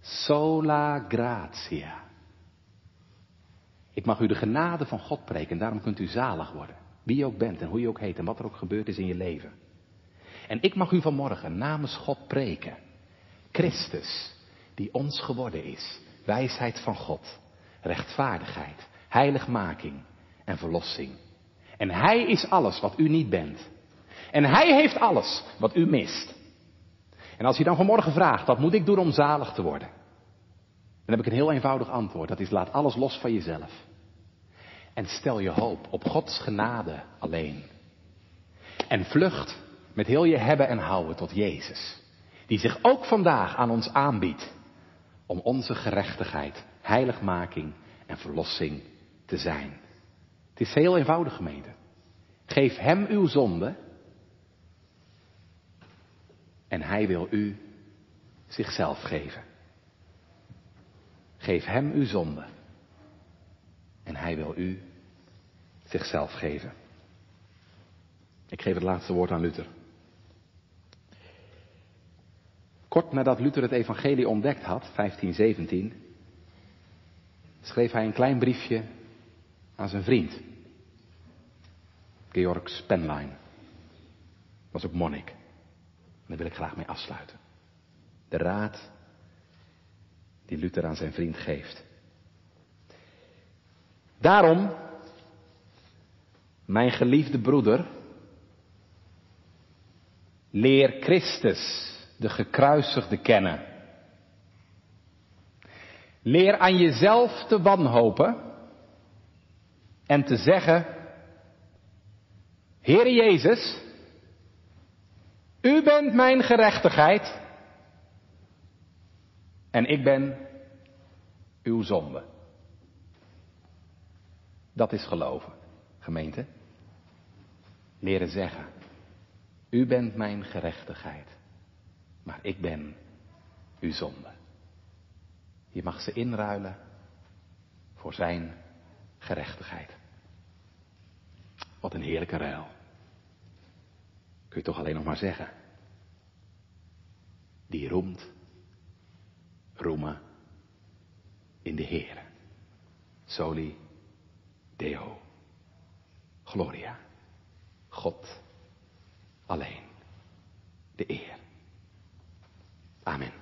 Speaker 1: Sola gratia. Ik mag u de genade van God preken en daarom kunt u zalig worden. Wie je ook bent en hoe je ook heet en wat er ook gebeurd is in je leven. En ik mag u vanmorgen namens God preken. Christus, die ons geworden is. Wijsheid van God. Rechtvaardigheid. Heiligmaking en verlossing. En Hij is alles wat u niet bent. En Hij heeft alles wat u mist. En als je dan vanmorgen vraagt, wat moet ik doen om zalig te worden? Dan heb ik een heel eenvoudig antwoord. Dat is laat alles los van jezelf. En stel je hoop op Gods genade alleen. En vlucht met heel je hebben en houden tot Jezus. Die zich ook vandaag aan ons aanbiedt. Om onze gerechtigheid, heiligmaking en verlossing te zijn. Het is heel eenvoudig, gemeente. Geef Hem uw zonde. En Hij wil u zichzelf geven. Geef Hem uw zonde. En Hij wil u zichzelf geven. Ik geef het laatste woord aan Luther. Kort nadat Luther het evangelie ontdekt had, 1517, schreef hij een klein briefje aan zijn vriend. Georg Spenlein. Was ook monnik. daar wil ik graag mee afsluiten. De raad die Luther aan zijn vriend geeft. Daarom, mijn geliefde broeder, leer Christus, de gekruisigde, kennen. Leer aan jezelf te wanhopen en te zeggen, Heer Jezus, u bent mijn gerechtigheid en ik ben uw zonde. Dat is geloven, gemeente. Leren zeggen, u bent mijn gerechtigheid, maar ik ben uw zonde. Je mag ze inruilen voor zijn gerechtigheid. Wat een heerlijke ruil. Kun je toch alleen nog maar zeggen. Die roemt, roemen in de Heer. Soli Deo. Gloria. God alleen. De eer. Amen.